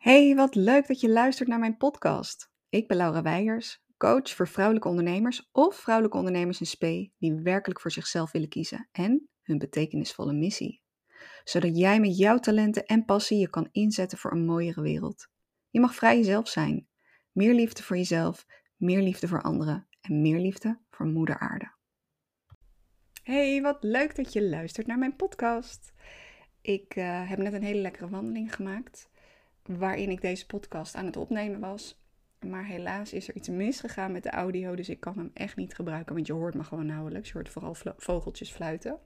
Hey, wat leuk dat je luistert naar mijn podcast. Ik ben Laura Weijers, coach voor vrouwelijke ondernemers of vrouwelijke ondernemers in spe die werkelijk voor zichzelf willen kiezen en hun betekenisvolle missie. Zodat jij met jouw talenten en passie je kan inzetten voor een mooiere wereld. Je mag vrij jezelf zijn. Meer liefde voor jezelf, meer liefde voor anderen en meer liefde voor Moeder Aarde. Hey, wat leuk dat je luistert naar mijn podcast. Ik eh, heb net een hele lekkere wandeling gemaakt waarin ik deze podcast aan het opnemen was. Maar helaas is er iets misgegaan met de audio, dus ik kan hem echt niet gebruiken, want je hoort me gewoon nauwelijks. Je hoort vooral vogeltjes fluiten.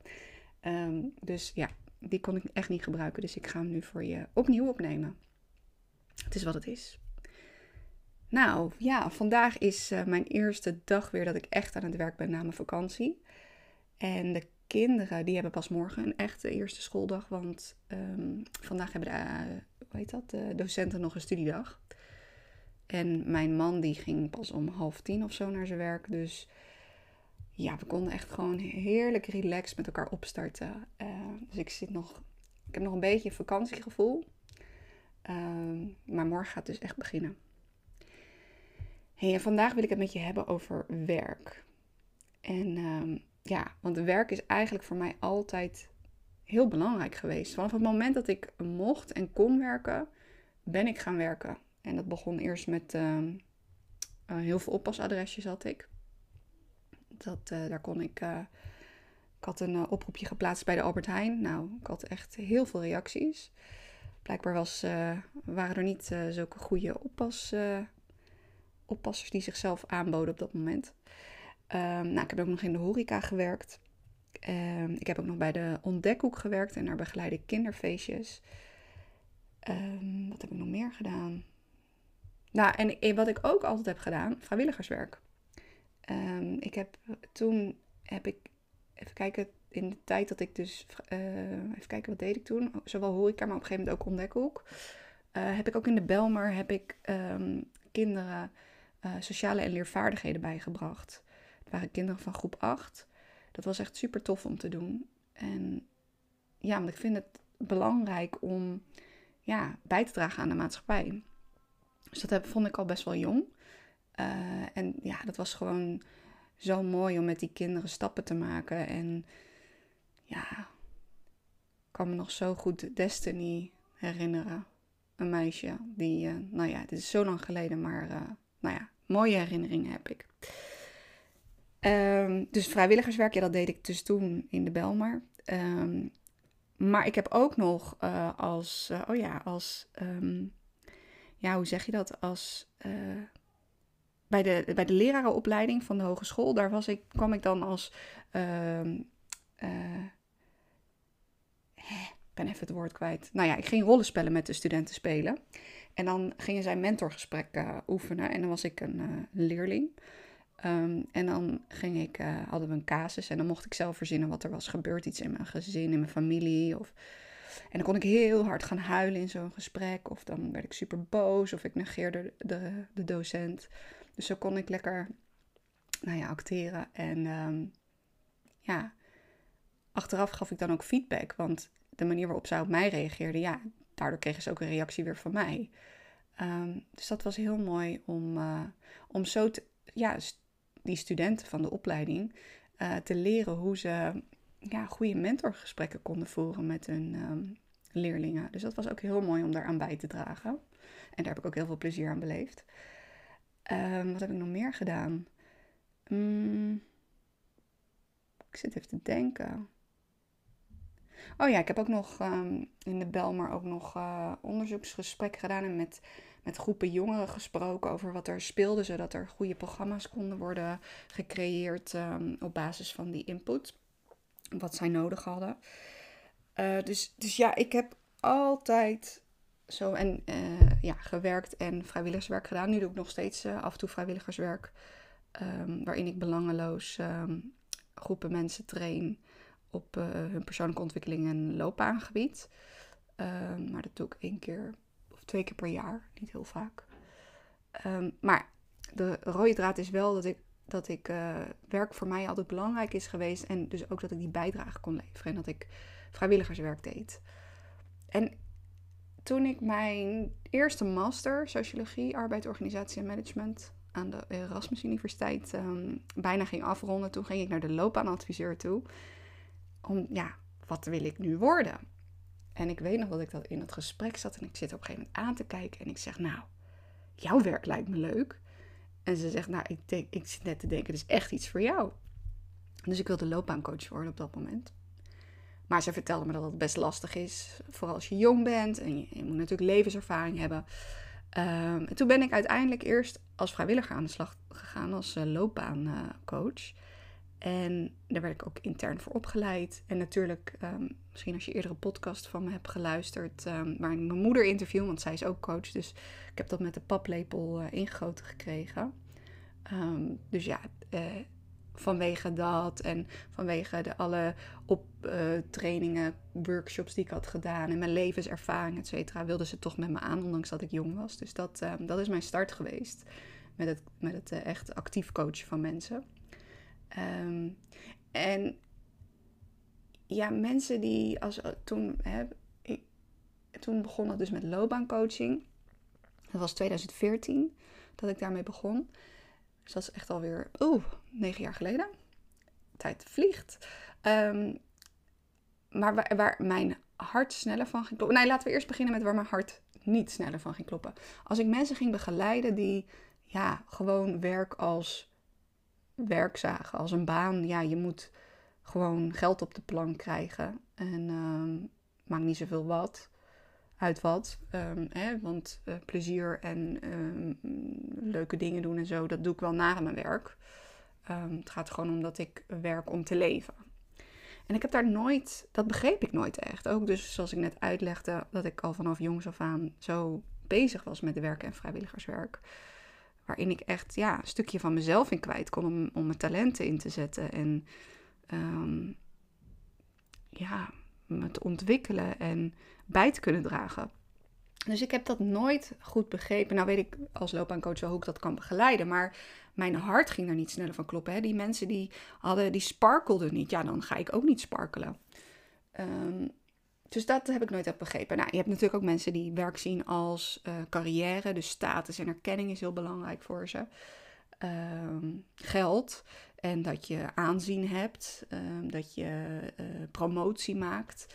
Ehm, dus ja, die kon ik echt niet gebruiken, dus ik ga hem nu voor je opnieuw opnemen. Het is wat het is. Nou ja, vandaag is uh, mijn eerste dag weer dat ik echt aan het werk ben na mijn vakantie. En de kinderen die hebben pas morgen een echte eerste schooldag, want um, vandaag hebben de, uh, dat, de docenten nog een studiedag. En mijn man die ging pas om half tien of zo naar zijn werk, dus ja, we konden echt gewoon heerlijk relaxed met elkaar opstarten. Uh, dus ik zit nog, ik heb nog een beetje vakantiegevoel, uh, maar morgen gaat het dus echt beginnen. Hey, en vandaag wil ik het met je hebben over werk. En uh, ja, want werk is eigenlijk voor mij altijd heel belangrijk geweest. Vanaf het moment dat ik mocht en kon werken, ben ik gaan werken. En dat begon eerst met uh, uh, heel veel oppasadresjes had ik. Dat, uh, daar kon ik. ik had een oproepje geplaatst bij de Albert Heijn. Nou, ik had echt heel veel reacties. Blijkbaar was, waren er niet zulke goede oppas, oppassers die zichzelf aanboden op dat moment. Um, nou, ik heb ook nog in de horeca gewerkt. Um, ik heb ook nog bij de ontdekhoek gewerkt en daar begeleid ik kinderfeestjes. Um, wat heb ik nog meer gedaan? Nou, en wat ik ook altijd heb gedaan, vrijwilligerswerk. ik heb toen, heb ik, even kijken, in de tijd dat ik dus, uh, even kijken, wat deed ik toen? Zowel horeca, maar op een gegeven moment ook ontdekhoek. Uh, heb ik ook in de Belmer, heb ik kinderen uh, sociale en leervaardigheden bijgebracht waren kinderen van groep 8. Dat was echt super tof om te doen. En ja, want ik vind het belangrijk om ja, bij te dragen aan de maatschappij. Dus dat heb, vond ik al best wel jong. Uh, en ja, dat was gewoon zo mooi om met die kinderen stappen te maken. En ja, ik kan me nog zo goed Destiny herinneren. Een meisje die, uh, nou ja, dit is zo lang geleden, maar uh, nou ja, mooie herinneringen heb ik. Um, dus vrijwilligerswerk, ja, dat deed ik dus toen in de Belmar. Um, maar ik heb ook nog uh, als, uh, oh ja, als, um, ja, hoe zeg je dat? Als, uh, bij, de, bij de lerarenopleiding van de hogeschool, daar was ik, kwam ik dan als, ik ben even het woord kwijt. Nou ja, ik ging rollenspellen met de studenten spelen. En dan gingen zij mentorgesprekken oefenen en dan was ik een leerling. Um, en dan ging ik, uh, hadden we een casus en dan mocht ik zelf verzinnen wat er was gebeurd. Iets in mijn gezin, in mijn familie. Of... En dan kon ik heel hard gaan huilen in zo'n gesprek. Of dan werd ik super boos of ik negeerde de, de docent. Dus zo kon ik lekker nou ja, acteren. En um, ja, achteraf gaf ik dan ook feedback. Want de manier waarop zij op mij reageerde, ja, daardoor kregen ze ook een reactie weer van mij. Um, dus dat was heel mooi om, uh, om zo te, ja, die studenten van de opleiding uh, te leren hoe ze ja, goede mentorgesprekken konden voeren met hun um, leerlingen. Dus dat was ook heel mooi om daaraan bij te dragen. En daar heb ik ook heel veel plezier aan beleefd. Um, wat heb ik nog meer gedaan? Um, ik zit even te denken. Oh ja, ik heb ook nog um, in de Belmar ook nog uh, onderzoeksgesprekken gedaan en met met groepen jongeren gesproken over wat er speelde, zodat er goede programma's konden worden gecreëerd um, op basis van die input, wat zij nodig hadden. Uh, dus, dus ja, ik heb altijd zo en, uh, ja, gewerkt en vrijwilligerswerk gedaan. Nu doe ik nog steeds uh, af en toe vrijwilligerswerk, um, waarin ik belangeloos um, groepen mensen train op hun persoonlijke ontwikkeling en loopbaangebied. maar dat doe ik één keer twee keer per jaar, niet heel vaak. Um, maar de rode draad is wel dat ik, dat ik uh, werk voor mij altijd belangrijk is geweest. En dus ook dat ik die bijdrage kon leveren en dat ik vrijwilligerswerk deed. En toen ik mijn eerste master sociologie, arbeid, organisatie en management aan de Erasmus Universiteit um, bijna ging afronden, toen ging ik naar de loopbaanadviseur toe. Om, ja, wat wil ik nu worden? En ik weet nog dat ik dat in het gesprek zat en ik zit op een gegeven moment aan te kijken en ik zeg, nou, jouw werk lijkt me leuk. En ze zegt, nou, ik, denk, ik zit net te denken, het is echt iets voor jou. Dus ik wilde loopbaancoach worden op dat moment. Maar ze vertelde me dat het best lastig is, vooral als je jong bent en je, moet natuurlijk levenservaring hebben. Um, en toen ben ik uiteindelijk eerst als vrijwilliger aan de slag gegaan als uh, loopbaancoach. En daar werd ik ook intern voor opgeleid. En natuurlijk, um, misschien als je eerdere podcast van me hebt geluisterd, um, waar ik mijn moeder interview, want zij is ook coach. Dus ik heb dat met de paplepel uh, ingegoten gekregen. dus ja, uh, vanwege dat en vanwege de alle optrainingen, uh, workshops die ik had gedaan en mijn levenservaring, et cetera, wilden ze toch met me aan, ondanks dat ik jong was. Dus dat, dat is mijn start geweest met het, met het echt actief coachen van mensen. Um, en ja, mensen die als toen, hè, ik, toen begon het dus met loopbaancoaching. Dat was 2014 dat ik daarmee begon. Dus dat is echt alweer, oeh, negen jaar geleden. Tijd vliegt. Um, maar waar, waar, mijn hart sneller van ging kloppen. Nee, laten we eerst beginnen met waar mijn hart niet sneller van ging kloppen. Als ik mensen ging begeleiden die ja, gewoon werk als werk zagen, als een baan. Ja, je moet gewoon geld op de plank krijgen. En um, maakt niet zoveel wat uit wat. Um, hè, want uh, plezier en um, leuke dingen doen en zo, dat doe ik wel na mijn werk. Het gaat gewoon om dat ik werk om te leven. En ik heb daar nooit, dat begreep ik nooit echt. Ook dus zoals ik net uitlegde, dat ik al vanaf jongs af aan zo bezig was met werk en vrijwilligerswerk. Waarin ik echt ja, een stukje van mezelf in kwijt kon om, om mijn talenten in te zetten. En ja, me te ontwikkelen en bij te kunnen dragen. Dus ik heb dat nooit goed begrepen. Nou weet ik als loopbaancoach wel hoe ik dat kan begeleiden. Maar mijn hart ging er niet sneller van kloppen. Hè? Die mensen die hadden, die sparkelden niet. Ja, dan ga ik ook niet sparkelen. Um, dus dat heb ik nooit heb begrepen. Nou, je hebt natuurlijk ook mensen die werk zien als uh, carrière. Dus status en erkenning is heel belangrijk voor ze. Um, geld. En dat je aanzien hebt. Um, dat je uh, promotie maakt.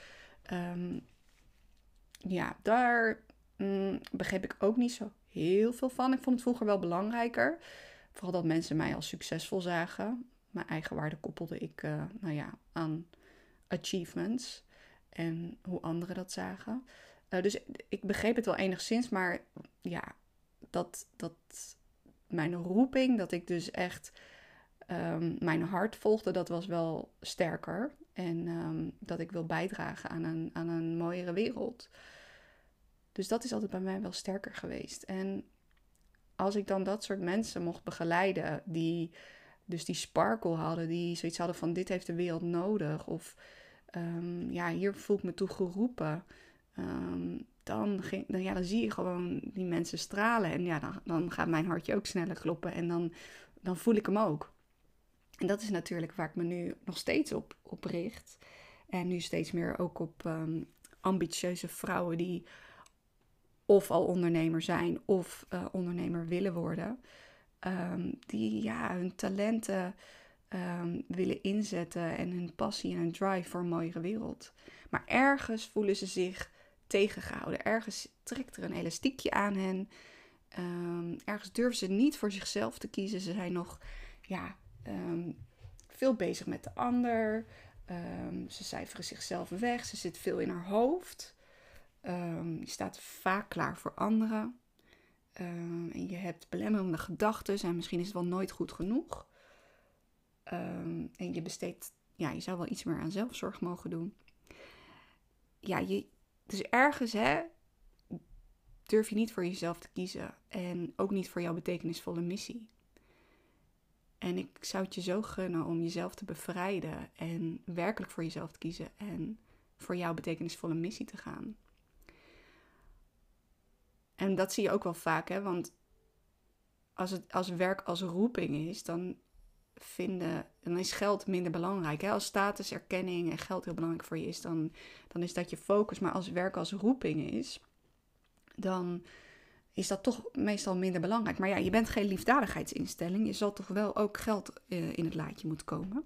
ja, daar mm, begreep ik ook niet zo heel veel van. Ik vond het vroeger wel belangrijker. Vooral dat mensen mij als succesvol zagen. Mijn eigen waarde koppelde ik uh, nou ja, aan achievements en hoe anderen dat zagen. Uh, dus ik begreep het wel enigszins, maar ja, dat, dat mijn roeping, dat ik dus echt um, mijn hart volgde, dat was wel sterker. En um, dat ik wil bijdragen aan een, aan een mooiere wereld. Dus dat is altijd bij mij wel sterker geweest. En als ik dan dat soort mensen mocht begeleiden, die dus die sparkle hadden, die zoiets hadden van dit heeft de wereld nodig, of um, ja, hier voel ik me toe geroepen, um, dan, dan, ja, dan zie je gewoon die mensen stralen en ja, dan, dan gaat mijn hartje ook sneller kloppen en dan, dan voel ik hem ook. En dat is natuurlijk waar ik me nu nog steeds op, op richt. En nu steeds meer ook op um, ambitieuze vrouwen die of al ondernemer zijn of uh, ondernemer willen worden. Die ja, hun talenten um, willen inzetten en hun passie en hun drive voor een mooiere wereld. Maar ergens voelen ze zich tegengehouden. Ergens trekt er een elastiekje aan hen. Um, ergens durven ze niet voor zichzelf te kiezen. Ze zijn nog ja, veel bezig met de ander. ze cijferen zichzelf weg. Ze zit veel in haar hoofd. Je staat vaak klaar voor anderen. En je hebt belemmerende gedachten en misschien is het wel nooit goed genoeg. Um, en je besteedt, ja, je zou wel iets meer aan zelfzorg mogen doen. Ja, je, dus ergens hè, durf je niet voor jezelf te kiezen. En ook niet voor jouw betekenisvolle missie. En ik zou het je zo gunnen om jezelf te bevrijden en werkelijk voor jezelf te kiezen en voor jouw betekenisvolle missie te gaan. En dat zie je ook wel vaak, hè? want als, het, als werk als roeping is, dan, vinden, dan is geld minder belangrijk. Hè? Als status, erkenning en geld heel belangrijk voor je is, dan, dan is dat je focus. Maar als werk als roeping is, dan is dat toch meestal minder belangrijk. Maar ja, je bent geen liefdadigheidsinstelling. Je zal toch wel ook geld eh, in het laadje moeten komen.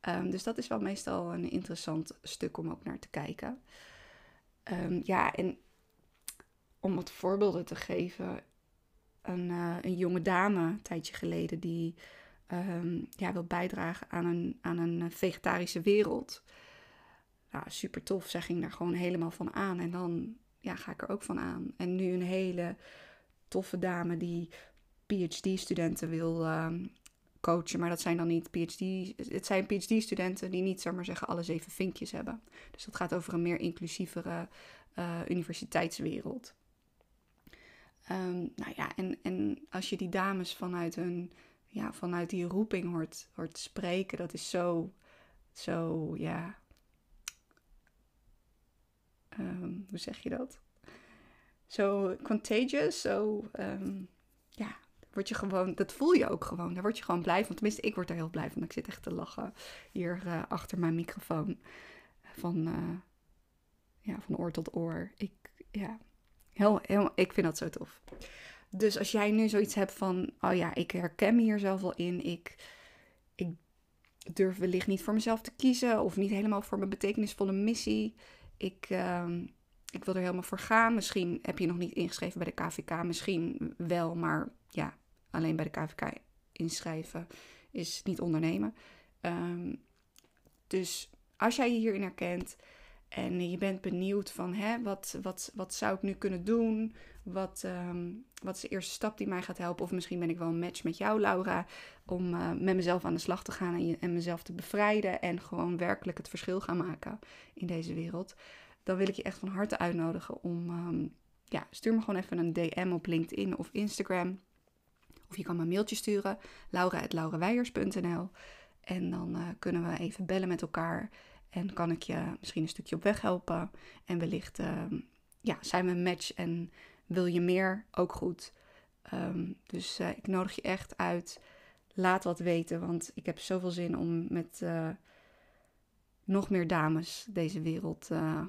Ehm, dus dat is wel meestal een interessant stuk om ook naar te kijken. Ehm, ja, en om wat voorbeelden te geven. Een, uh, een jonge dame, een tijdje geleden, die um, ja, wil bijdragen aan een, aan een vegetarische wereld. Nou, super tof. Zij ging daar gewoon helemaal van aan. En dan ja, ga ik er ook van aan. En nu een hele toffe dame die PhD-studenten wil um, coachen. Maar dat zijn dan niet PhD... Het zijn PhD-studenten die niet, zeg maar zeggen, alle zeven vinkjes hebben. Dus dat gaat over een meer inclusievere uh, universiteitswereld. Um, nou ja, en, en als je die dames vanuit hun... Ja, vanuit die roeping hoort, hoort spreken, dat is zo, zo, ja, um, hoe zeg je dat? Zo contagious, zo, um, ja, word je gewoon, dat voel je ook gewoon. Daar word je gewoon blij van. Tenminste, ik word er heel blij van. Ik zit echt te lachen hier uh, achter mijn microfoon. Van, uh, ja, van oor tot oor. Ik, ja, heel, heel, ik vind dat zo tof. Dus als jij nu zoiets hebt van, oh ja, ik herken me hier zelf wel in. Ik, ik durf wellicht niet voor mezelf te kiezen. Of niet helemaal voor mijn betekenisvolle missie. Ik, uh, ik wil er helemaal voor gaan. Misschien heb je nog niet ingeschreven bij de KVK. Misschien wel, maar ja, alleen bij de KVK inschrijven is niet ondernemen. Um, dus als jij je hierin herkent en je bent benieuwd van hè, wat, wat, wat zou ik nu kunnen doen? Wat, um, wat is de eerste stap die mij gaat helpen? Of misschien ben ik wel een match met jou, Laura, om uh, met mezelf aan de slag te gaan en, je, en mezelf te bevrijden en gewoon werkelijk het verschil gaan maken in deze wereld. Dan wil ik je echt van harte uitnodigen om, um, ja, stuur me gewoon even een DM op LinkedIn of Instagram. Of je kan me een mailtje sturen, laura.lauraweijers.nl. En dan uh, kunnen we even bellen met elkaar. En kan ik je misschien een stukje op weg helpen. En wellicht uh, ja, zijn we een match en wil je meer? Ook goed. Um, dus uh, ik nodig je echt uit. Laat wat weten, want ik heb zoveel zin om met uh, nog meer dames deze wereld uh,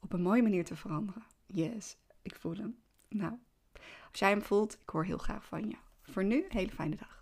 op een mooie manier te veranderen. Yes, ik voel hem. Nou, als jij hem voelt, ik hoor heel graag van je. Voor nu, hele fijne dag.